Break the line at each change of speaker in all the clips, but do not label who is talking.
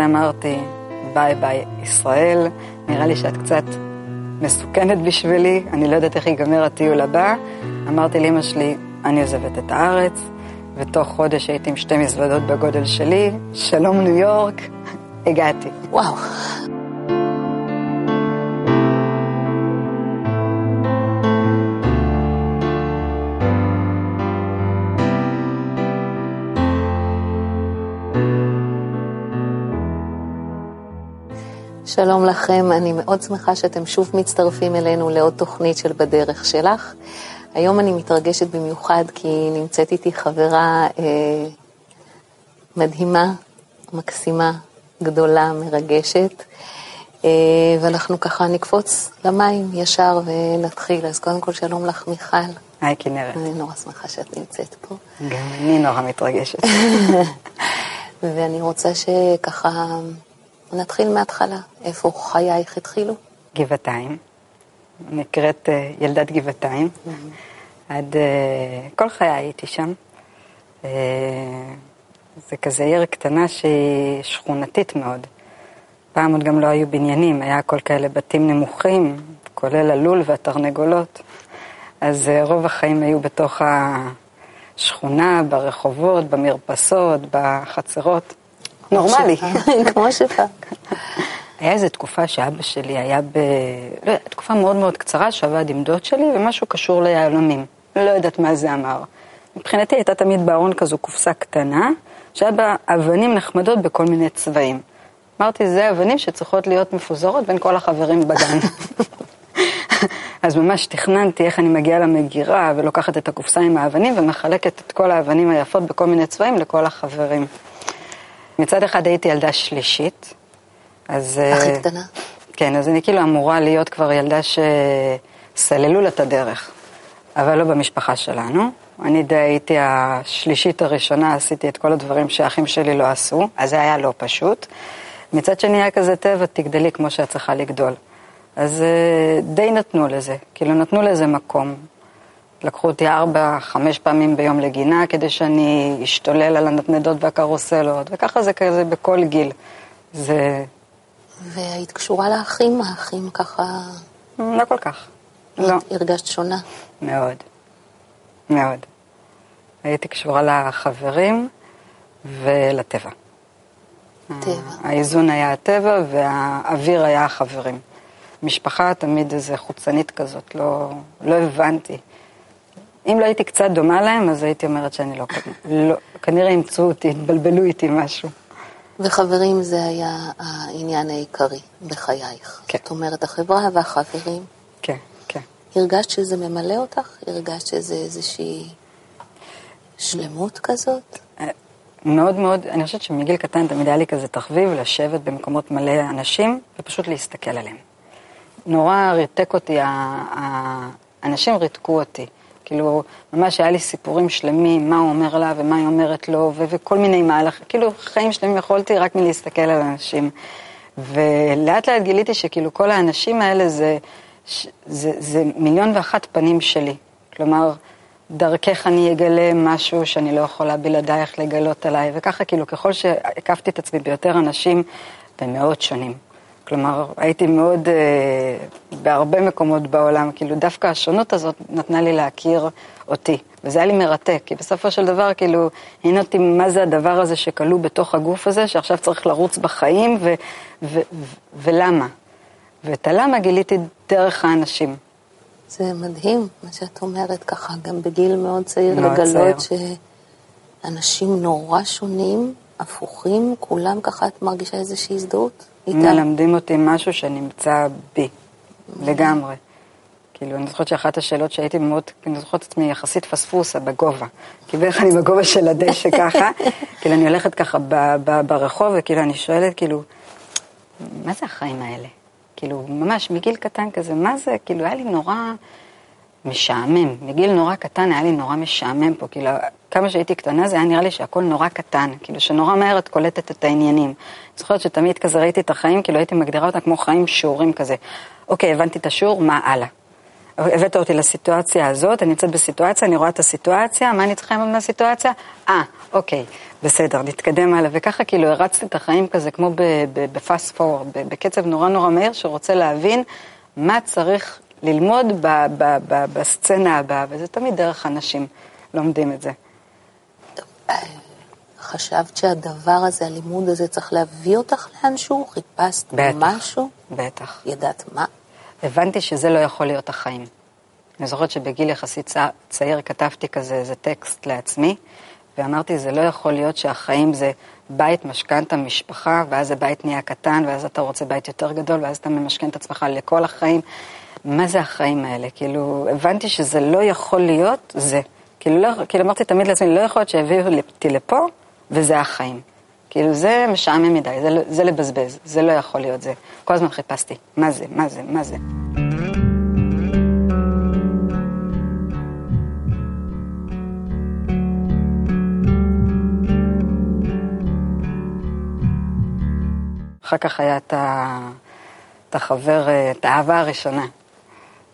אמרתי, ביי ביי ישראל, נראה לי שאת קצת מסוכנת בשבילי, אני לא יודעת איך ייגמר הטיול הבא. אמרתי לאמא שלי, אני עוזבת את הארץ, ותוך חודש הייתי עם שתי מזוודות בגודל שלי, שלום ניו יורק, הגעתי.
וואו. שלום לכם, אני מאוד שמחה שאתם שוב מצטרפים אלינו לעוד תוכנית של בדרך שלך. היום אני מתרגשת במיוחד כי נמצאת איתי חברה אה, מדהימה, מקסימה, גדולה, מרגשת, אה, ואנחנו ככה נקפוץ למים ישר ונתחיל. אז קודם כל שלום לך מיכל.
היי כנרת.
אני נורא שמחה שאת נמצאת פה.
גם אני נורא מתרגשת.
ואני רוצה שככה... נתחיל מההתחלה. איפה חייך התחילו?
גבעתיים. נקראת uh, ילדת גבעתיים. Mm-hmm. עד... Uh, כל חיי הייתי שם. Uh, זה כזה עיר קטנה שהיא שכונתית מאוד. פעם עוד גם לא היו בניינים, היה הכל כאלה בתים נמוכים, כולל הלול והתרנגולות. אז רוב החיים היו בתוך השכונה, ברחובות, במרפסות, בחצרות. נורמלי.
כמו שלך.
היה איזו תקופה שאבא שלי היה ב... לא, תקופה מאוד מאוד קצרה שעבד עם דוד שלי ומשהו קשור ליהלומים. לא יודעת מה זה אמר. מבחינתי הייתה תמיד בארון כזו קופסה קטנה, שהיה בה אבנים נחמדות בכל מיני צבעים. אמרתי, זה אבנים שצריכות להיות מפוזרות בין כל החברים בגן. אז ממש תכננתי איך אני מגיעה למגירה ולוקחת את הקופסה עם האבנים ומחלקת את כל האבנים היפות בכל מיני צבעים לכל החברים. מצד אחד הייתי ילדה שלישית, אז...
הכי אה, קטנה?
כן, אז אני כאילו אמורה להיות כבר ילדה שסללו לה את הדרך, אבל לא במשפחה שלנו. אני די הייתי השלישית הראשונה, עשיתי את כל הדברים שהאחים שלי לא עשו, אז זה היה לא פשוט. מצד שני היה כזה טבע, תגדלי כמו שאת צריכה לגדול. אז אה, די נתנו לזה, כאילו נתנו לזה מקום. לקחו אותי ארבע, חמש פעמים ביום לגינה כדי שאני אשתולל על הנדנדות והקרוסלות, וככה זה כזה בכל גיל. זה...
והיית קשורה לאחים? האחים ככה...
לא כל כך, לא.
הרגשת שונה?
מאוד, מאוד. הייתי קשורה לחברים ולטבע.
טבע.
האיזון היה הטבע והאוויר היה החברים. משפחה תמיד איזה חוצנית כזאת, לא, לא הבנתי. אם לא הייתי קצת דומה להם, אז הייתי אומרת שאני לא, לא כנראה ימצאו אותי, יתבלבלו איתי משהו.
וחברים זה היה העניין העיקרי בחייך. כן. זאת אומרת, החברה והחברים.
כן, כן.
הרגשת שזה ממלא אותך? הרגשת שזה איזושהי שלמות כזאת?
אה, מאוד מאוד, אני חושבת שמגיל קטן תמיד היה לי כזה תחביב לשבת במקומות מלא אנשים ופשוט להסתכל עליהם. נורא ריתק אותי, האנשים ריתקו אותי. כאילו, ממש היה לי סיפורים שלמים, מה הוא אומר לה ומה היא אומרת לו, ו- וכל מיני מהלכים, כאילו, חיים שלמים יכולתי רק מלהסתכל על אנשים. ולאט לאט גיליתי שכאילו כל האנשים האלה זה, זה, זה, מיליון ואחת פנים שלי. כלומר, דרכך אני אגלה משהו שאני לא יכולה בלעדייך לגלות עליי, וככה כאילו ככל שהקפתי את עצמי ביותר אנשים במאות שונים. כלומר, הייתי מאוד, אה, בהרבה מקומות בעולם, כאילו דווקא השונות הזאת נתנה לי להכיר אותי, וזה היה לי מרתק, כי בסופו של דבר, כאילו, עניין אותי מה זה הדבר הזה שכלוא בתוך הגוף הזה, שעכשיו צריך לרוץ בחיים, ו- ו- ו- ולמה. ואת הלמה גיליתי דרך האנשים.
זה מדהים, מה שאת אומרת, ככה, גם בגיל מאוד צעיר מאוד לגלות צעיר. שאנשים נורא שונים, הפוכים, כולם ככה, את מרגישה איזושהי הזדהות?
מלמדים אותי משהו שנמצא בי, לגמרי. כאילו, אני זוכרת שאחת השאלות שהייתי מאוד, אני זוכרת את עצמי יחסית פספוסה בגובה. כי בערך אני בגובה של הדשא ככה, כאילו, אני הולכת ככה ב- ב- ברחוב, וכאילו, אני שואלת, כאילו, מה זה החיים האלה? כאילו, ממש מגיל קטן כזה, מה זה? כאילו, היה לי נורא משעמם. מגיל נורא קטן היה לי נורא משעמם פה. כאילו, כמה שהייתי קטנה זה היה נראה לי שהכל נורא קטן, כאילו שנורא מהר את קולטת את העניינים. אני זוכרת שתמיד כזה ראיתי את החיים, כאילו הייתי מגדירה אותם כמו חיים שיעורים כזה. אוקיי, הבנתי את השיעור, מה הלאה? הבאת אותי לסיטואציה הזאת, אני נמצאת בסיטואציה, אני רואה את הסיטואציה, מה אני צריכה ללמוד מהסיטואציה? אה, אוקיי, בסדר, נתקדם הלאה. וככה כאילו הרצתי את החיים כזה כמו בפאסט פורוורד, בקצב נורא נורא מהיר, שרוצה להבין מה צריך ללמוד ב, ב, ב, בסצנה הבאה, וזה תמיד דרך אנשים לומדים את זה.
חשבת שהדבר הזה, הלימוד הזה, צריך להביא אותך לאנשהו? חיפשת
בטח,
משהו?
בטח.
ידעת מה?
הבנתי שזה לא יכול להיות החיים. אני זוכרת שבגיל יחסית צ... צעיר כתבתי כזה איזה טקסט לעצמי, ואמרתי, זה לא יכול להיות שהחיים זה בית, משכנתה, משפחה, ואז הבית נהיה קטן, ואז אתה רוצה בית יותר גדול, ואז אתה ממשכן את עצמך לכל החיים. מה זה החיים האלה? כאילו, הבנתי שזה לא יכול להיות זה. כאילו, לא, כאילו אמרתי תמיד לעצמי, לא יכול להיות שהביאו אותי לפה, וזה החיים. כאילו, זה משעמם מדי, זה, לא, זה לבזבז, זה לא יכול להיות זה. כל הזמן חיפשתי, מה זה, מה זה, מה זה. אחר כך היה את, החבר, את האהבה הראשונה.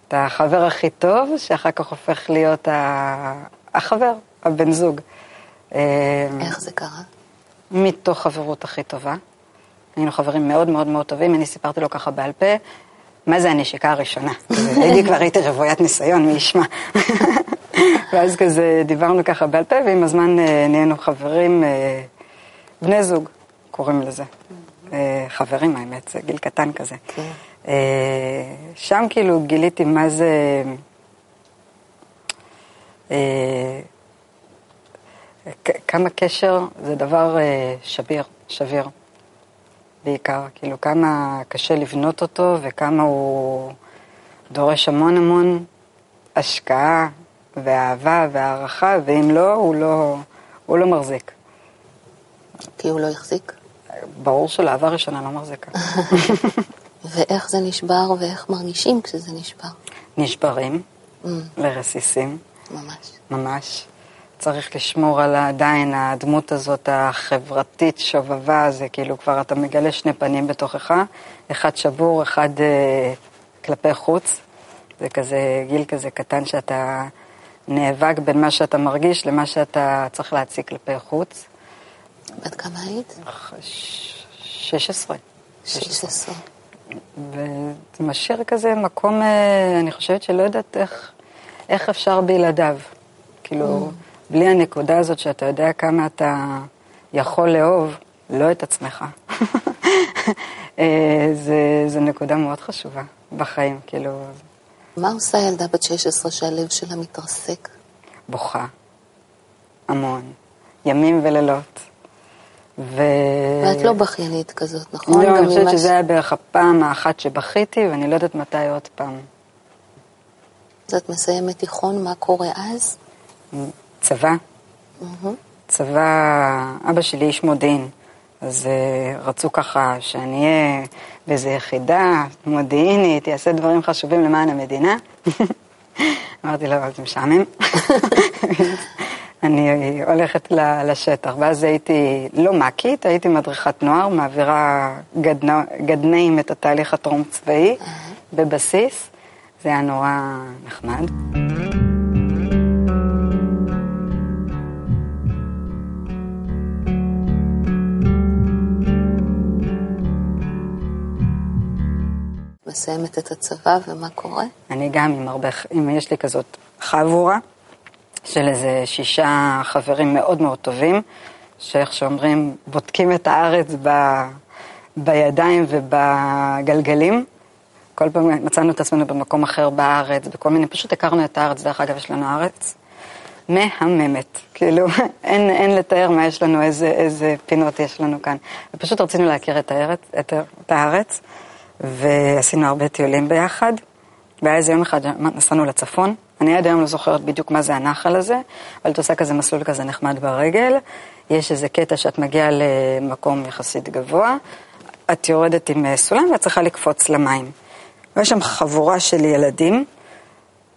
את החבר הכי טוב, שאחר כך הופך להיות ה... החבר, הבן זוג.
איך זה קרה?
מתוך חברות הכי טובה. היינו חברים מאוד מאוד מאוד טובים, אני סיפרתי לו ככה בעל פה, מה זה הנשיקה הראשונה? הייתי כבר הייתי רוויית ניסיון, מי ישמע. ואז כזה דיברנו ככה בעל פה, ועם הזמן אה, נהיינו חברים, אה, בני זוג, קוראים לזה. אה, חברים, האמת, זה גיל קטן כזה.
כן.
שם כאילו גיליתי מה זה... כמה קשר זה דבר שביר, שביר, בעיקר. כאילו, כמה קשה לבנות אותו וכמה הוא דורש המון המון השקעה ואהבה והערכה, ואם לא, הוא לא, הוא לא מחזיק.
כי הוא לא החזיק?
ברור שלאהבה ראשונה לא מחזיקה.
ואיך זה נשבר ואיך מרגישים כשזה נשבר?
נשברים
Mm,
לרסיסים,
ממש.
ממש. צריך לשמור על עדיין הדמות הזאת החברתית שובבה, זה כאילו כבר אתה מגלה שני פנים בתוכך, אחד שבור, אחד אה, כלפי חוץ. זה כזה גיל כזה קטן שאתה נאבק בין מה שאתה מרגיש למה שאתה צריך להציג כלפי חוץ.
בת כמה היית?
ש- 16.
16.
וזה משאיר כזה מקום, אה, אני חושבת שלא יודעת איך, איך אפשר בלעדיו. כאילו, בלי הנקודה הזאת שאתה יודע כמה אתה יכול לאהוב, לא את עצמך. אה, זה, זה נקודה מאוד חשובה בחיים, כאילו,
מה עושה ילדה בת 16 שהלב שלה מתרסק?
בוכה, המון, ימים ולילות. ו...
ואת לא בכיינית כזאת, נכון?
לא, אני חושבת שזה היה בערך הפעם האחת שבכיתי, ואני לא יודעת מתי עוד פעם.
אז את מסיימת תיכון, מה קורה אז?
צבא,
מהמם.
צבא, אבא שלי איש מודיעין, אז uh, רצו ככה שאני אהיה באיזו יחידה מודיעינית, אעשה דברים חשובים למען המדינה. אמרתי לו, אבל זה משעמם. אני הולכת לשטח, ואז הייתי לא מקית, הייתי מדריכת נוער, מעבירה גדנ... גדנאים את התהליך הטרום צבאי בבסיס, זה היה נורא נחמד.
מסיימת את הצבא, ומה קורה?
אני גם עם הרבה, אם יש לי כזאת חבורה של איזה שישה חברים מאוד מאוד טובים, שאיך שאומרים, בודקים את הארץ ב, בידיים ובגלגלים. כל פעם מצאנו את עצמנו במקום אחר בארץ, בכל מיני, פשוט הכרנו את הארץ, דרך אגב, יש לנו ארץ מהממת, כאילו, אין, אין לתאר מה יש לנו, איזה, איזה פינות יש לנו כאן. ופשוט רצינו להכיר את הארץ, את, את הארץ, ועשינו הרבה טיולים ביחד, והיה איזה יום אחד נסענו לצפון, אני עד היום לא זוכרת בדיוק מה זה הנחל הזה, אבל את עושה כזה מסלול כזה נחמד ברגל, יש איזה קטע שאת מגיעה למקום יחסית גבוה, את יורדת עם סולם ואת צריכה לקפוץ למים. ויש שם חבורה של ילדים,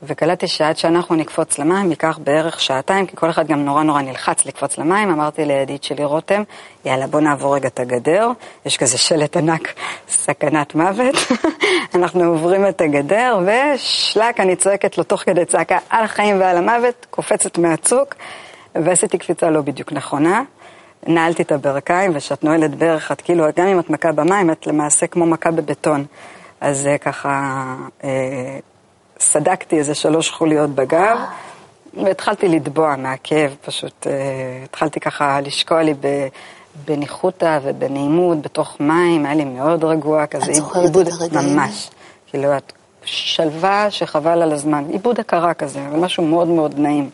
וקלטתי שעד שאנחנו נקפוץ למים ייקח בערך שעתיים, כי כל אחד גם נורא נורא נלחץ לקפוץ למים. אמרתי לידיד שלי רותם, יאללה בוא נעבור רגע את הגדר, יש כזה שלט ענק, סכנת מוות, אנחנו עוברים את הגדר, ושלק, אני צועקת לו תוך כדי צעקה על החיים ועל המוות, קופצת מהצוק, ועשיתי קפיצה לא בדיוק נכונה. נעלתי את הברכיים, וכשאת נועלת ברך, את כאילו, גם אם את מכה במים, את למעשה כמו מכה בבטון. אז זה ככה, אה, סדקתי איזה שלוש חוליות בגב, והתחלתי לטבוע מהכאב, פשוט אה, התחלתי ככה לשקוע לי ב... בניחותא ובנעימות בתוך מים, היה לי מאוד רגוע, כזה
את זוכרת את הרגעים?
ממש. כאילו, את שלווה שחבל על הזמן, עיבוד הכרה כזה, אבל משהו מאוד מאוד נעים.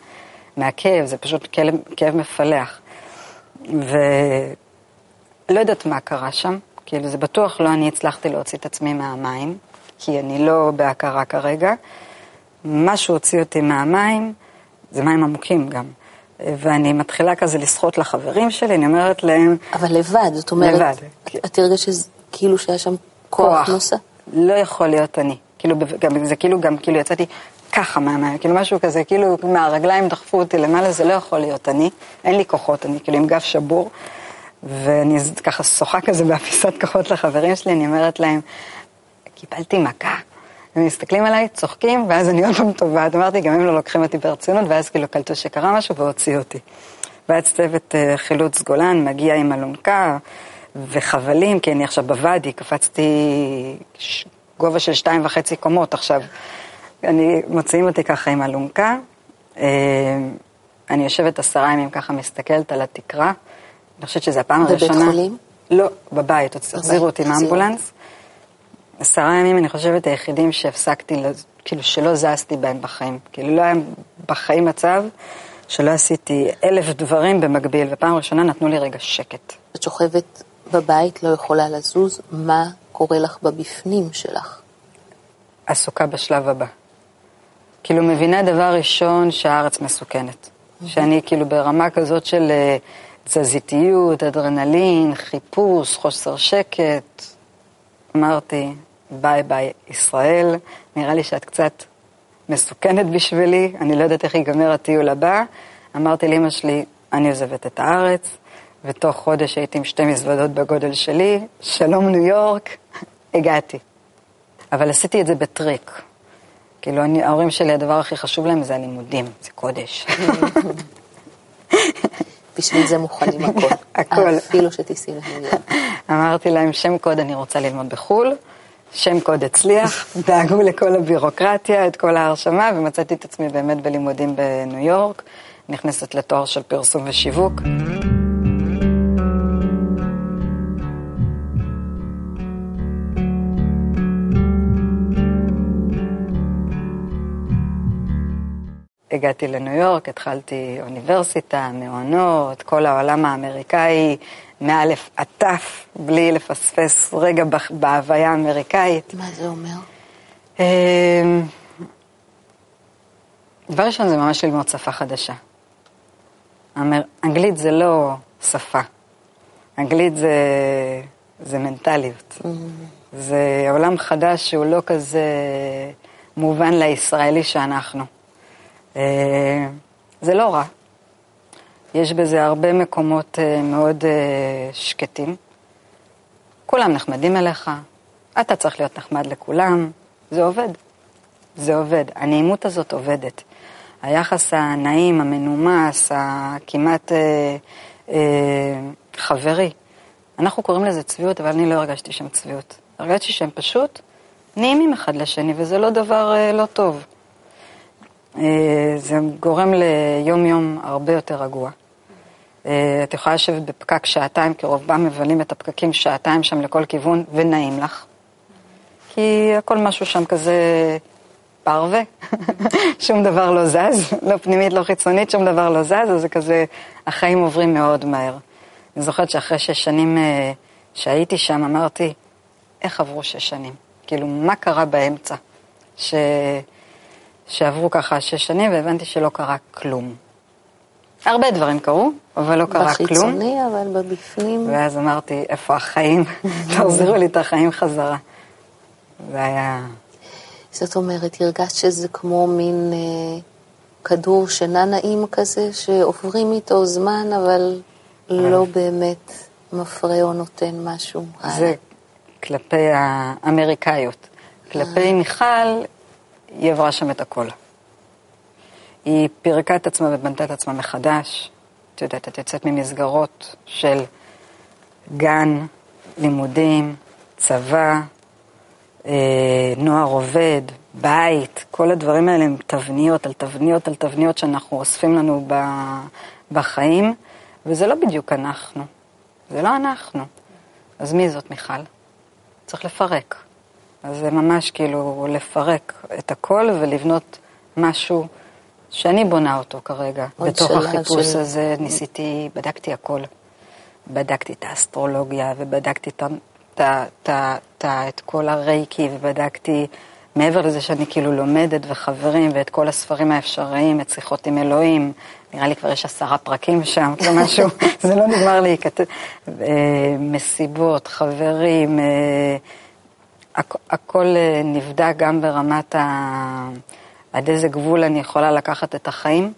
מהכאב, זה פשוט כאב, כאב מפלח. ולא יודעת מה קרה שם, כאילו זה בטוח לא אני הצלחתי להוציא את עצמי מהמים, כי אני לא בהכרה כרגע. משהו הוציא אותי מהמים, זה מים עמוקים גם. ואני מתחילה כזה לשחות לחברים שלי, אני אומרת להם...
אבל לבד, זאת אומרת,
לבד.
את הרגשת כאילו שהיה שם כוח נוסף?
לא יכול להיות אני. כאילו, גם, זה כאילו גם, כאילו יצאתי ככה מהמים, כאילו משהו כזה, כאילו מהרגליים דחפו אותי למעלה, זה לא יכול להיות אני, אין לי כוחות, אני כאילו עם גב שבור, ואני ככה שוחה כזה באפיסת כוחות לחברים שלי, אני אומרת להם, קיבלתי מכה. הם מסתכלים עליי, צוחקים, ואז אני עוד פעם טובעת. אמרתי, גם הם לא לוקחים אותי ברצינות, ואז כאילו קלטו שקרה משהו והוציאו אותי. ואז צוות אה, חילוץ גולן מגיע עם אלונקה וחבלים, כי אני עכשיו בוואדי, קפצתי ש- גובה של שתיים וחצי קומות עכשיו. אני, מוציאים אותי ככה עם אלונקה. אה, אני יושבת עשרה ימים ככה, מסתכלת על התקרה. אני חושבת שזו הפעם
בבית
הראשונה...
חולים?
לא, בבית, החזירו אותי. מאמבולנס. עשרה ימים, אני חושבת, היחידים שהפסקתי, כאילו שלא זזתי בהם בחיים. כאילו לא היה בחיים מצב שלא עשיתי אלף דברים במקביל, ופעם ראשונה נתנו לי רגע שקט.
את שוכבת בבית, לא יכולה לזוז, מה קורה לך בבפנים שלך?
עסוקה בשלב הבא. כאילו מבינה דבר ראשון שהארץ מסוכנת. שאני כאילו ברמה כזאת של אה, תזזיתיות, אדרנלין, חיפוש, חוסר שקט. אמרתי, ביי ביי ישראל, נראה לי שאת קצת מסוכנת בשבילי, אני לא יודעת איך ייגמר הטיול הבא. אמרתי לאמא שלי, אני עוזבת את הארץ, ותוך חודש הייתי עם שתי מזוודות בגודל שלי, שלום ניו יורק, הגעתי. אבל עשיתי את זה בטריק. כאילו, אני, ההורים שלי, הדבר הכי חשוב להם זה הלימודים, זה קודש.
בשביל זה מוכנים הכל.
הכל.
אפילו שתיסעי לניו יורק.
אמרתי להם, שם קוד אני רוצה ללמוד בחו"ל, שם קוד הצליח, דאגו לכל הבירוקרטיה, את כל ההרשמה, ומצאתי את עצמי באמת בלימודים בניו יורק, נכנסת לתואר של פרסום ושיווק. הגעתי לניו יורק, התחלתי אוניברסיטה, מעונות, כל העולם האמריקאי, מאלף עד תף, בלי לפספס רגע בהוויה האמריקאית.
מה זה אומר?
אמ, דבר ראשון זה ממש ללמוד שפה חדשה. אמר- אנגלית זה לא שפה, אנגלית זה, זה מנטליות. זה עולם חדש שהוא לא כזה מובן לישראלי שאנחנו. אה, זה לא רע. יש בזה הרבה מקומות אה, מאוד אה, שקטים. כולם נחמדים אליך, אתה צריך להיות נחמד לכולם, זה עובד. זה עובד. הנעימות הזאת עובדת. היחס הנעים, המנומס, הכמעט אה, אה, חברי. אנחנו קוראים לזה צביעות, אבל אני לא הרגשתי שם צביעות. הרגשתי שהם פשוט נעימים אחד לשני, וזה לא דבר אה, לא טוב. אה, זה גורם ליום-יום הרבה יותר רגוע. אה, את יכולה לשבת בפקק שעתיים, כי רובם מבלים את הפקקים שעתיים שם לכל כיוון, ונעים לך. כי הכל משהו שם כזה פרווה, שום דבר לא זז, לא פנימית, לא חיצונית, שום דבר לא זז, אז זה כזה, החיים עוברים מאוד מהר. אני זוכרת שאחרי שש שנים אה, שהייתי שם, אמרתי, איך עברו שש שנים? כאילו, מה קרה באמצע? ש... שעברו ככה שש שנים והבנתי שלא קרה כלום. הרבה דברים קרו, אבל לא קרה כלום.
בחיצוני, אבל בבפנים.
ואז אמרתי, איפה החיים? תחזירו לי את החיים חזרה. זה היה...
זאת אומרת, הרגשת שזה כמו מין אה, כדור שינה נעים כזה, שעוברים איתו זמן, אבל לא באמת מפרה או נותן משהו.
זה כלפי האמריקאיות. כלפי מיכל, היא עברה שם את הכל. היא פירקה את עצמה ובנתה את עצמה מחדש. את יודעת, את יוצאת ממסגרות של גן, לימודים, צבא, אה, נוער עובד, בית, כל הדברים האלה הם תבניות על תבניות על תבניות שאנחנו אוספים לנו בחיים, וזה לא בדיוק אנחנו, זה לא אנחנו. אז מי זאת מיכל? צריך לפרק. אז זה ממש כאילו לפרק את הכל ולבנות משהו שאני בונה אותו כרגע. בתוך החיפוש של... הזה ניסיתי, בדקתי הכל. בדקתי את האסטרולוגיה ובדקתי את, את, את, את, את כל הרייקי ובדקתי, מעבר לזה שאני כאילו לומדת וחברים ואת כל הספרים האפשריים, את שיחות עם אלוהים, נראה לי כבר יש עשרה פרקים שם, כאילו משהו, זה לא נגמר לי, אה, מסיבות, חברים, אה, הכל אה, נבדק גם ברמת ה... עד איזה גבול אני יכולה לקחת את החיים.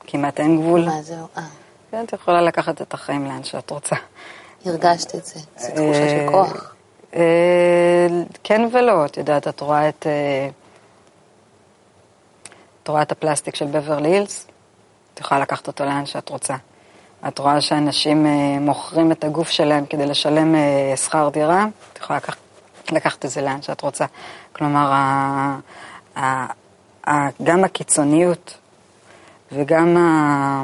כמעט אין גבול.
מה זהו? אה.
כן, את יכולה לקחת את החיים לאן שאת רוצה.
הרגשת את זה, זו תחושה של כוח.
כן ולא, את יודעת, את רואה את... את רואה את הפלסטיק של בברלי הילס, את יכולה לקחת אותו לאן שאת רוצה. את רואה שאנשים אה, מוכרים את הגוף שלהם כדי לשלם אה, שכר דירה, את יכולה לקחת, לקחת את זה לאן שאת רוצה. כלומר, גם הקיצוניות וגם ה...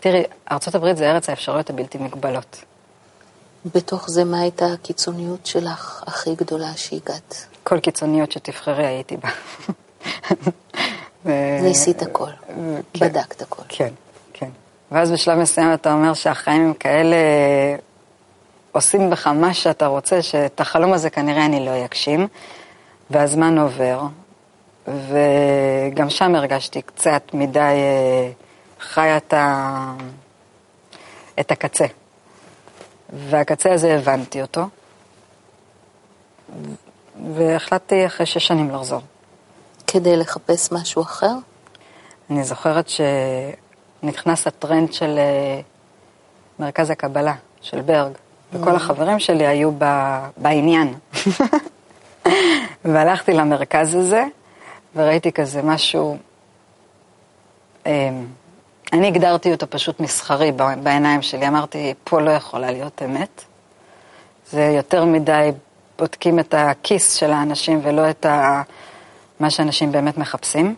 תראי, ארה"ב זה ארץ האפשרויות הבלתי מגבלות.
בתוך זה, מה הייתה הקיצוניות שלך הכי גדולה שהגעת?
כל קיצוניות שתבחרי הייתי בה.
ניסית הכל, כן, בדקת הכל.
כן, כן. ואז בשלב מסוים אתה אומר שהחיים הם כאלה, עושים בך מה שאתה רוצה, שאת החלום הזה כנראה אני לא אגשים, והזמן עובר, וגם שם הרגשתי קצת מדי אה, חיה את, ה... את הקצה. והקצה הזה הבנתי אותו, והחלטתי אחרי שש שנים לחזור.
כדי לחפש משהו אחר?
אני זוכרת שנכנס הטרנד של אה, מרכז הקבלה, של ברג, וכל mm. החברים שלי היו ב... בעניין. והלכתי למרכז הזה, וראיתי כזה משהו, אמ, אני הגדרתי אותו פשוט מסחרי בעיניים שלי, אמרתי, פה לא יכולה להיות אמת. זה יותר מדי בודקים את הכיס של האנשים ולא את ה... מה שאנשים באמת מחפשים.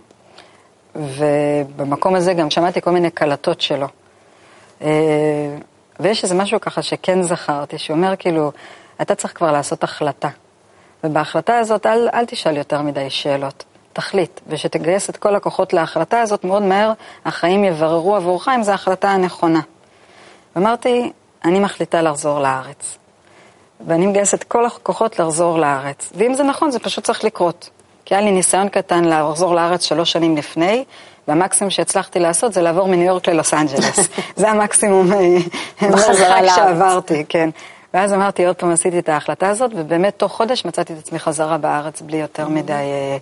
ובמקום הזה גם שמעתי כל מיני קלטות שלו. אה, ויש איזה משהו ככה שכן זכרתי, שאומר כאילו, אתה צריך כבר לעשות החלטה. ובהחלטה הזאת אל, אל תשאל יותר מדי שאלות, תחליט. ושתגייס את כל הכוחות להחלטה הזאת, מאוד מהר החיים יבררו עבורך אם זו ההחלטה הנכונה. ואמרתי, אני מחליטה לחזור לארץ. ואני מגייס את כל הכוחות לחזור לארץ. ואם זה נכון, זה פשוט צריך לקרות. כי היה לי ניסיון קטן לחזור לארץ שלוש שנים לפני, והמקסימום שהצלחתי לעשות זה לעבור מניו יורק ללוס אנג'לס. זה המקסימום אה,
בחזרה.
שעברתי, כן. ואז אמרתי, עוד פעם עשיתי את ההחלטה הזאת, ובאמת תוך חודש מצאתי את עצמי חזרה בארץ בלי יותר מדי אה,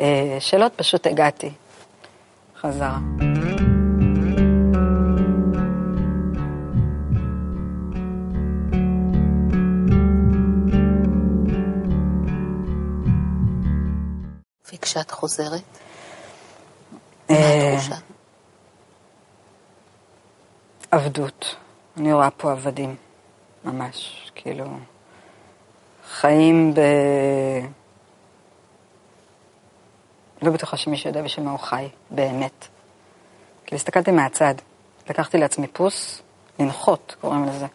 אה, שאלות, פשוט הגעתי חזרה.
כשאת חוזרת?
אה, עבדות. אני רואה פה עבדים, ממש, כאילו, חיים ב... לא בטוחה שמישהו יודע בשביל מה הוא חי, באמת. כאילו, הסתכלתי מהצד, לקחתי לעצמי פוס, לנחות, קוראים לזה,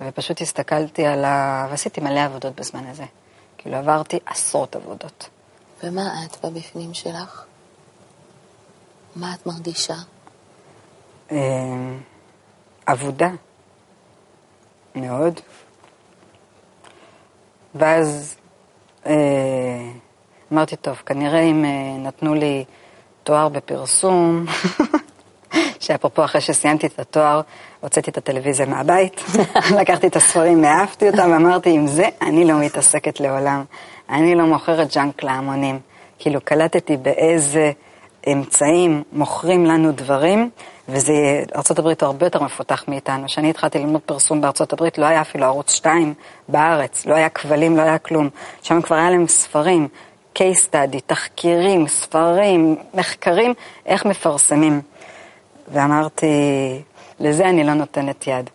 ופשוט הסתכלתי על ה... ועשיתי מלא עבודות בזמן הזה. כאילו, עברתי עשרות עבודות.
ומה את בבפנים שלך? מה את מרגישה?
אמ, עבודה. מאוד. ואז אה, אמרתי, טוב, כנראה אם אה, נתנו לי תואר בפרסום, שאפרופו אחרי שסיימתי את התואר, הוצאתי את הטלוויזיה מהבית, לקחתי את הספרים, העפתי אותם, ואמרתי, עם זה אני לא מתעסקת לעולם. אני לא מוכרת ג'אנק להמונים. כאילו, קלטתי באיזה אמצעים, מוכרים לנו דברים, וזה, ארה"ב הרבה יותר מפותח מאיתנו. כשאני התחלתי ללמוד פרסום בארה"ב, לא היה אפילו ערוץ 2 בארץ, לא היה כבלים, לא היה כלום. שם כבר היה להם ספרים, case study, תחקירים, ספרים, מחקרים, איך מפרסמים. ואמרתי, לזה אני לא נותנת יד.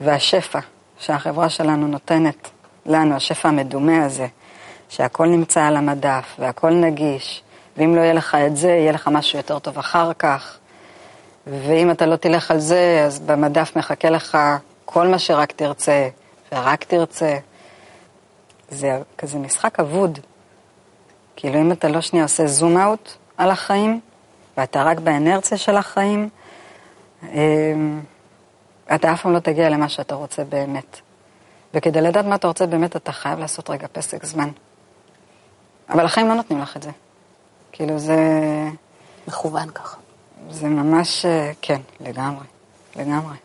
והשפע שהחברה שלנו נותנת לנו, השפע המדומה הזה, שהכל נמצא על המדף והכל נגיש, ואם לא יהיה לך את זה, יהיה לך משהו יותר טוב אחר כך. ואם אתה לא תלך על זה, אז במדף מחכה לך כל מה שרק תרצה, ורק תרצה. זה כזה משחק אבוד. כאילו אם אתה לא שנייה עושה זום אאוט על החיים, ואתה רק באנרציה של החיים, אמ, אתה אף פעם לא תגיע למה שאתה רוצה באמת. וכדי לדעת מה אתה רוצה באמת, אתה חייב לעשות רגע פסק זמן. אבל החיים לא נותנים לך את זה. כאילו זה...
מכוון ככה.
זה ממש, אה, כן, לגמרי, לגמרי.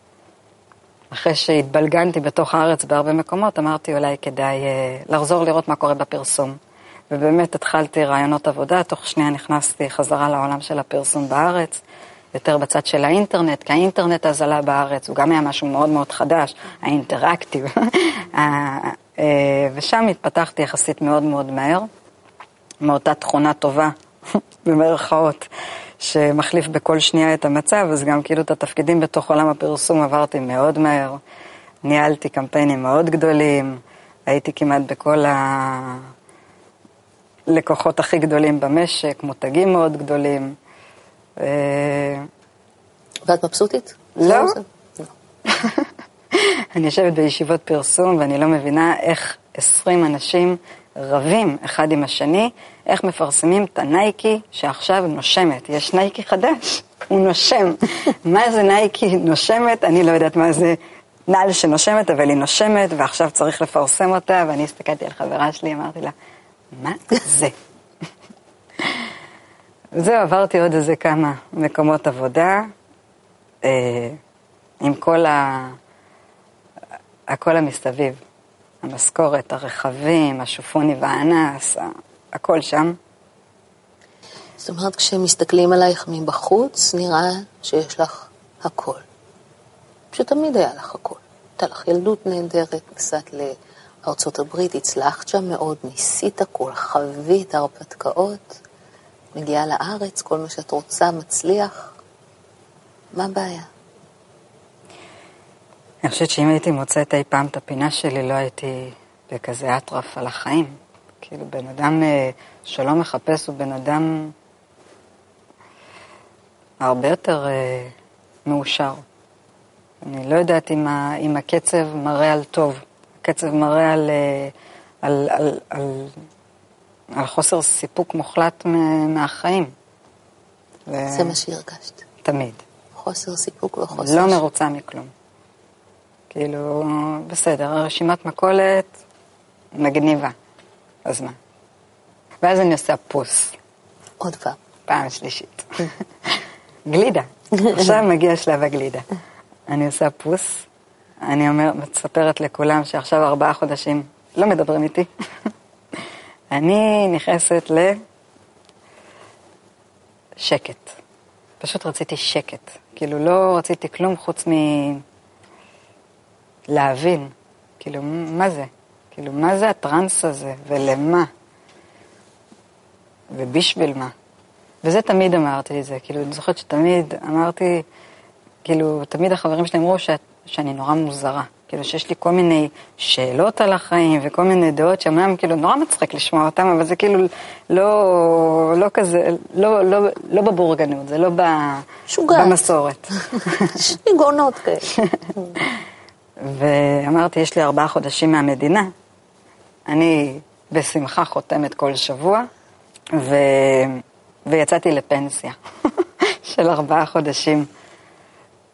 אחרי שהתבלגנתי בתוך הארץ בהרבה מקומות, אמרתי אולי כדאי uh, לחזור לראות מה קורה בפרסום. ובאמת התחלתי רעיונות עבודה, תוך שנייה נכנסתי חזרה לעולם של הפרסום בארץ, יותר בצד של האינטרנט, כי האינטרנט אז עלה בארץ, הוא גם היה משהו מאוד מאוד חדש, האינטראקטיב. אה, ושם התפתחתי יחסית מאוד מאוד מהר, מאותה תכונה טובה, במרכאות, שמחליף בכל שנייה את המצב, אז גם כאילו את התפקידים בתוך עולם הפרסום עברתי מאוד מהר. ניהלתי קמפיינים מאוד גדולים, הייתי כמעט בכל הלקוחות הכי גדולים במשק, מותגים מאוד גדולים.
אה, ואת מבסוטית?
לא. אני יושבת בישיבות פרסום ואני לא מבינה איך 20 אנשים רבים אחד עם השני, איך מפרסמים את הנייקי שעכשיו נושמת. יש נייקי חדש, הוא נושם. מה זה נייקי נושמת? אני לא יודעת מה זה נעל שנושמת, אבל היא נושמת, ועכשיו צריך לפרסם אותה, ואני הסתכלתי על חברה שלי, אמרתי לה, מה זה? זהו, עברתי עוד איזה כמה מקומות עבודה, אה, עם כל ה... הכל המסביב. המשכורת, הרכבים, השופוני והאנס, הכל שם.
זאת אומרת, כשמסתכלים עלייך מבחוץ, נראה שיש לך הכל. שתמיד היה לך הכל. הייתה לך ילדות נהדרת, נסעת לארצות הברית, הצלחת שם מאוד, ניסית הכל, חווית הרפתקאות, מגיעה לארץ, כל מה שאת רוצה מצליח. מה הבעיה?
אני חושבת שאם הייתי מוצאת אי פעם את הפינה שלי, לא הייתי בכזה אטרף על החיים. כאילו, בן אדם אה, שלא מחפש הוא בן אדם הרבה יותר אה, מאושר. אני לא יודעת אם, ה, אם הקצב מראה על טוב. הקצב מראה על, אה, על, על, על, על חוסר סיפוק מוחלט מהחיים.
זה מה שהרגשת.
תמיד.
חוסר סיפוק וחוסר...
לא מרוצה מכלום. כאילו, בסדר, רשימת מכולת מגניבה. אז מה? ואז אני עושה פוס.
עוד פעם.
פעם שלישית. גלידה. עכשיו מגיע שלב הגלידה. אני עושה פוס, אני אומר, מספרת לכולם שעכשיו ארבעה חודשים לא מדברים איתי. אני נכנסת לשקט. פשוט רציתי שקט. כאילו, לא רציתי כלום חוץ מ... להבין, כאילו, מה זה? כאילו, מה זה הטראנס הזה, ולמה? ובשביל מה? וזה תמיד אמרתי את זה, כאילו, אני זוכרת שתמיד אמרתי, כאילו, תמיד החברים שלי אמרו שאת, שאני נורא מוזרה. כאילו, שיש לי כל מיני שאלות על החיים וכל מיני דעות שאומנם כאילו נורא מצחיק לשמוע אותם, אבל זה כאילו לא, לא כזה, לא, לא, לא בבורגנות, זה לא ב, במסורת.
שיגעונות כאלה.
ואמרתי, יש לי ארבעה חודשים מהמדינה, אני בשמחה חותמת כל שבוע, ו... ויצאתי לפנסיה של ארבעה חודשים,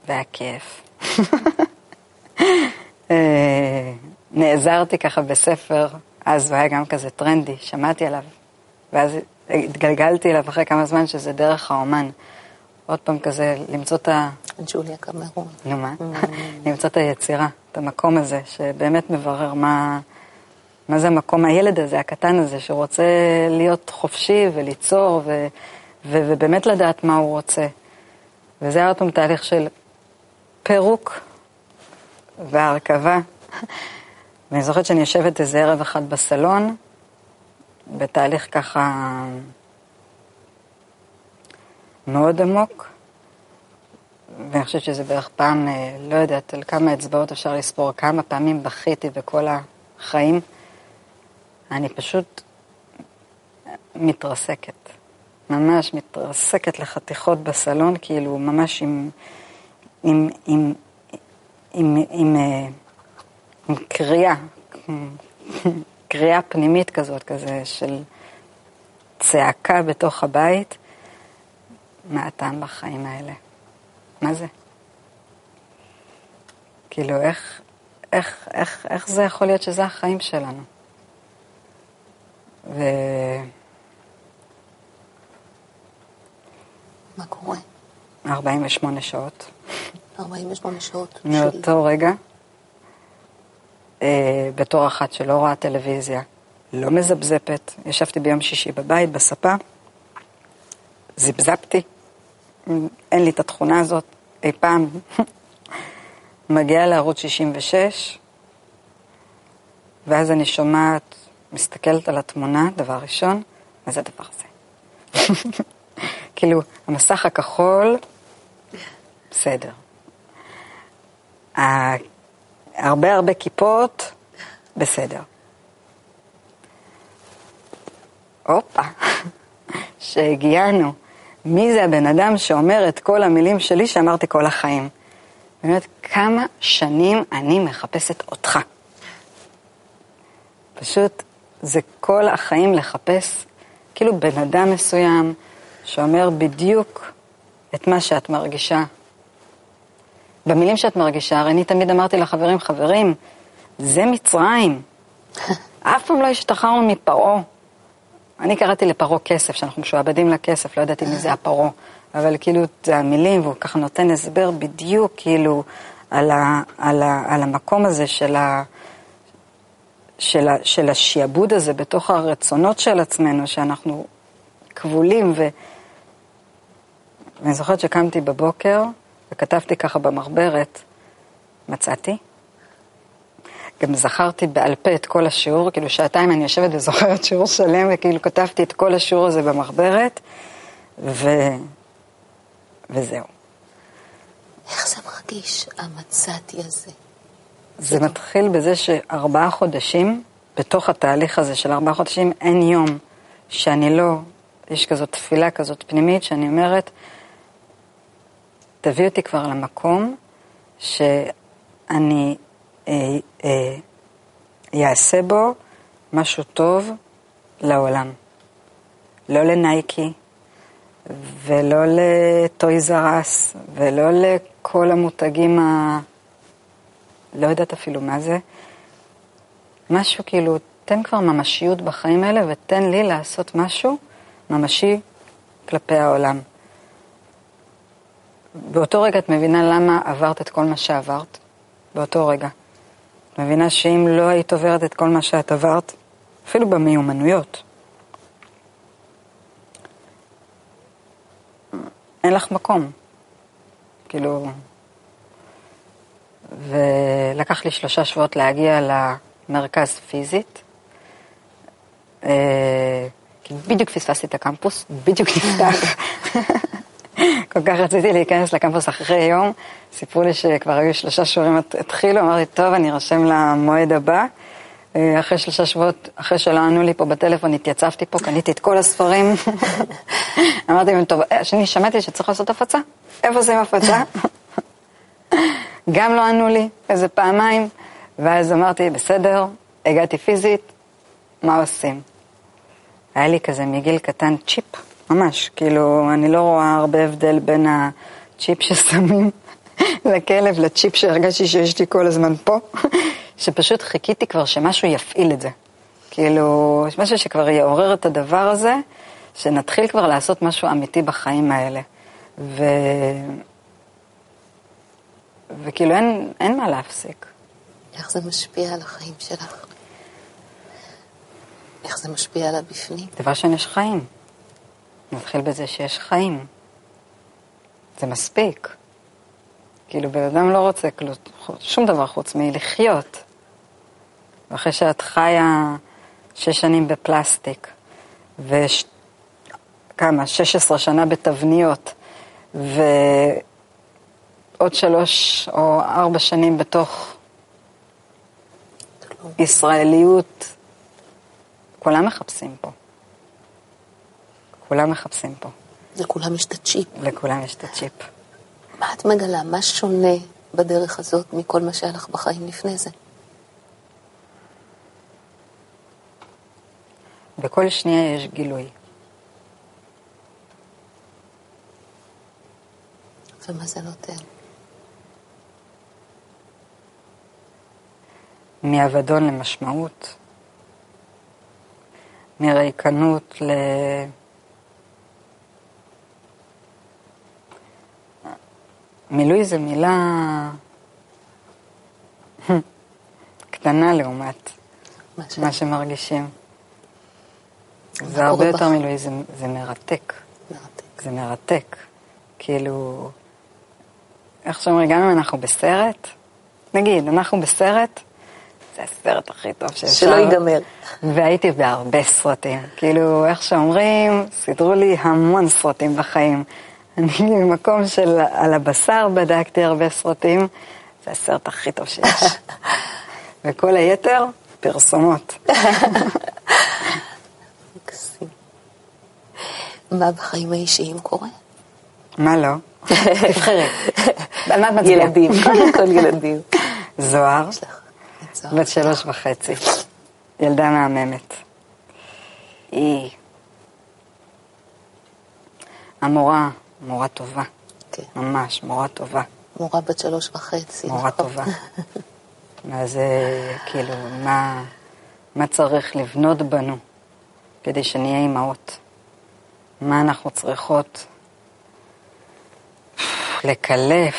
והיה כיף. אה, נעזרתי ככה בספר, אז הוא היה גם כזה טרנדי, שמעתי עליו, ואז התגלגלתי אליו אחרי כמה זמן שזה דרך האומן. עוד פעם כזה, למצוא את ה...
ג'וליה קמרון.
נו מה? Mm. למצוא את היצירה, את המקום הזה, שבאמת מברר מה, מה זה המקום, הילד הזה, הקטן הזה, שרוצה להיות חופשי וליצור ו, ו- ובאמת לדעת מה הוא רוצה. וזה היה עוד פעם תהליך של פירוק והרכבה. ואני זוכרת שאני יושבת איזה ערב אחד בסלון, בתהליך ככה מאוד עמוק, ואני חושבת שזה בערך פעם, אה, לא יודעת, על כמה אצבעות אפשר לספור, כמה פעמים בכיתי בכל החיים. אני פשוט מתרסקת. ממש מתרסקת לחתיכות בסלון, כאילו ממש עם, עם, עם, עם, עם, עם, אה, עם קריאה, קריאה פנימית כזאת, כזה של צעקה בתוך הבית, מה הטעם בחיים האלה? מה זה? כאילו, איך, איך, איך, איך זה יכול להיות שזה החיים שלנו? ו...
מה קורה?
48 שעות.
48 שעות.
מאותו
של...
רגע, אה, בתור אחת שלא רואה טלוויזיה, לא מזפזפת, ישבתי ביום שישי בבית, בספה, זפזפתי, אין לי את התכונה הזאת אי פעם. מגיעה לערוץ 66, ואז אני שומעת, מסתכלת על התמונה, דבר ראשון, מה זה הדבר הזה? כאילו, המסך הכחול, בסדר. הרבה הרבה כיפות, בסדר. הופה, שהגיענו. מי זה הבן אדם שאומר את כל המילים שלי שאמרתי כל החיים? באמת, כמה שנים אני מחפשת אותך. פשוט, זה כל החיים לחפש, כאילו בן אדם מסוים שאומר בדיוק את מה שאת מרגישה. במילים שאת מרגישה, הרי אני תמיד אמרתי לחברים, חברים, זה מצרים. אף פעם לא השתחררנו מפרעה. אני קראתי לפרעה כסף, שאנחנו משועבדים לכסף, לא ידעתי מי זה הפרעה. אבל כאילו, זה המילים, והוא ככה נותן הסבר בדיוק, כאילו, על, ה, על, ה, על המקום הזה של, ה, של, ה, של השיעבוד הזה בתוך הרצונות של עצמנו, שאנחנו כבולים. ו... ואני זוכרת שקמתי בבוקר וכתבתי ככה במחברת, מצאתי. גם זכרתי בעל פה את כל השיעור, כאילו שעתיים אני יושבת וזוכרת שיעור שלם, וכאילו כתבתי את כל השיעור הזה במחברת, ו... וזהו.
איך זה מרגיש, המצאתי הזה?
זה מתחיל בזה שארבעה חודשים, בתוך התהליך הזה של ארבעה חודשים, אין יום שאני לא, יש כזאת תפילה כזאת פנימית, שאני אומרת, תביא אותי כבר למקום שאני אה, אה, בו משהו טוב לעולם. לא לנייקי, ולא לטויזרס, ולא לכל המותגים ה... לא יודעת אפילו מה זה. משהו כאילו, תן כבר ממשיות בחיים האלה ותן לי לעשות משהו ממשי כלפי העולם. באותו רגע את מבינה למה עברת את כל מה שעברת, באותו רגע. מבינה שאם לא היית עוברת את כל מה שאת עברת, אפילו במיומנויות, אין לך מקום. כאילו... ולקח לי שלושה שבועות להגיע למרכז פיזית. אה, בדיוק פספסתי את הקמפוס, בדיוק נפתח. כל כך רציתי להיכנס לקמפוס אחרי יום, סיפרו לי שכבר היו שלושה שיעורים התחילו, אמרתי, טוב, אני ארשם למועד הבא. אה, אחרי שלושה שבועות, אחרי שלא ענו לי פה בטלפון, התייצבתי פה, קניתי את כל הספרים. אמרתי להם, טוב, שאני שמעתי שצריך לעשות הפצה, איפה עושים הפצה? גם לא ענו לי, איזה פעמיים, ואז אמרתי, בסדר, הגעתי פיזית, מה עושים? היה לי כזה מגיל קטן צ'יפ. ממש, כאילו, אני לא רואה הרבה הבדל בין הצ'יפ ששמים לכלב לצ'יפ שהרגשתי שיש לי כל הזמן פה, שפשוט חיכיתי כבר שמשהו יפעיל את זה. כאילו, יש משהו שכבר יעורר את הדבר הזה, שנתחיל כבר לעשות משהו אמיתי בחיים האלה. ו... וכאילו אין, אין מה להפסיק.
איך זה משפיע על החיים שלך? איך זה משפיע על הבפנים?
דבר ראשון, יש חיים. נתחיל בזה שיש חיים. זה מספיק. כאילו, בן אדם לא רוצה כלום, שום דבר חוץ מלחיות. ואחרי שאת חיה שש שנים בפלסטיק, וכמה, 16 שנה בתבניות, ועוד שלוש או ארבע שנים בתוך ישראליות, כולם מחפשים פה. כולם מחפשים פה.
לכולם יש את הצ'יפ.
לכולם יש את הצ'יפ.
מה את מגלה? מה שונה בדרך הזאת מכל מה שהיה לך בחיים לפני זה?
בכל שנייה יש גילוי.
ומה זה נותן?
מאבדון למשמעות, מריקנות ל... מילוי זה מילה קטנה לעומת
מה
שמרגישים. זה הרבה יותר? מילוי, זה, זה מרתק.
מרתק.
זה מרתק. כאילו, איך שאומרים, גם אם אנחנו בסרט, נגיד, אנחנו בסרט, זה הסרט הכי טוב שאפשר.
שלא ייגמר.
והייתי בהרבה סרטים. כאילו, איך שאומרים, סידרו לי המון סרטים בחיים. אני במקום של על הבשר בדקתי הרבה סרטים, זה הסרט הכי טוב שיש. וכל היתר, פרסומות.
מה בחיים האישיים קורה?
מה לא? תבחרי. על מה את מצביעה?
ילדים, קודם כל ילדים.
זוהר. בת שלוש וחצי, ילדה מהממת. היא המורה, מורה טובה,
כן.
ממש, מורה טובה,
מורה בת שלוש וחצי.
מורה
נכון?
טובה. אז אה, כאילו, מה, מה צריך לבנות בנו כדי שנהיה אימהות? מה אנחנו צריכות לקלף,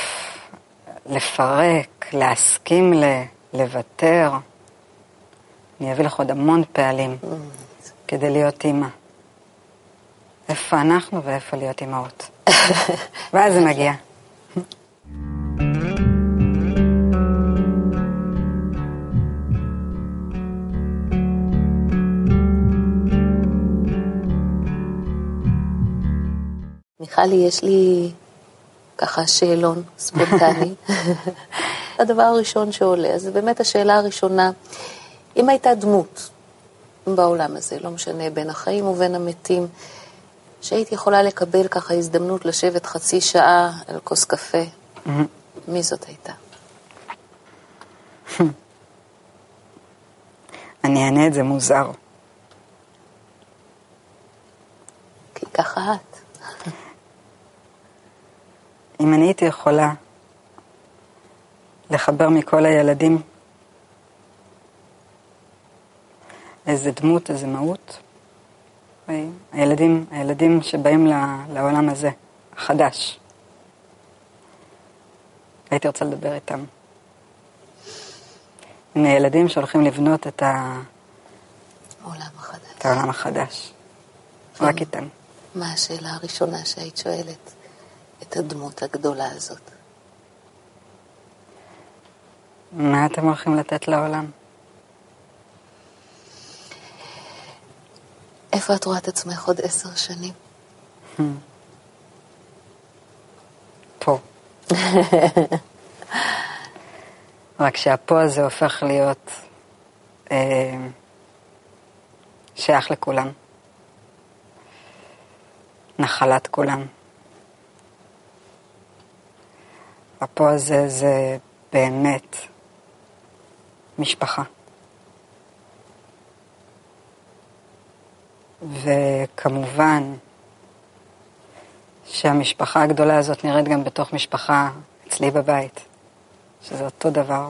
לפרק, להסכים ל... לוותר. אני אביא לך עוד המון פעלים כדי להיות אימא. איפה אנחנו ואיפה להיות אימהות. ואז זה מגיע.
מיכלי, יש לי ככה שאלון ספונטני. הדבר הראשון שעולה, זה באמת השאלה הראשונה, אם הייתה דמות בעולם הזה, לא משנה, בין החיים ובין המתים, שהיית יכולה לקבל ככה הזדמנות לשבת חצי שעה על כוס קפה, מי זאת הייתה?
אני אענה את זה מוזר.
כי ככה את.
אם אני הייתי יכולה לחבר מכל הילדים איזה דמות, איזה מהות? הילדים, הילדים שבאים לעולם הזה, החדש, הייתי רוצה לדבר איתם. עם הילדים שהולכים לבנות את, ה,
העולם החדש.
את העולם החדש. רק איתם.
מה השאלה הראשונה שהיית שואלת את הדמות הגדולה הזאת?
מה אתם הולכים לתת לעולם?
איפה את רואה את עצמך עוד עשר שנים?
פה. רק שהפה הזה הופך להיות אה, שייך לכולם. נחלת כולם. הפה הזה זה באמת משפחה. וכמובן שהמשפחה הגדולה הזאת נראית גם בתוך משפחה אצלי בבית, שזה אותו דבר.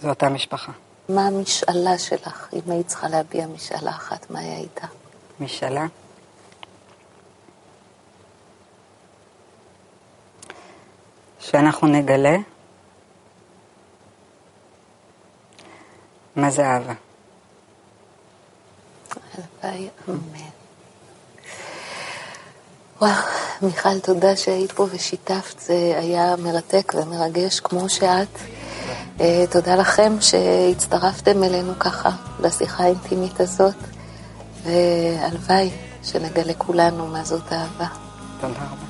זו אותה משפחה.
מה המשאלה שלך, אם היית צריכה להביע משאלה אחת, מה היא הייתה?
משאלה. שאנחנו נגלה מה זה אהבה.
הלוואי, אמן. וואו, מיכל, תודה שהיית פה ושיתפת, זה היה מרתק ומרגש כמו שאת. אה, תודה לכם שהצטרפתם אלינו ככה לשיחה האינטימית הזאת, והלוואי שנגלה כולנו מה זאת אהבה.
תודה רבה.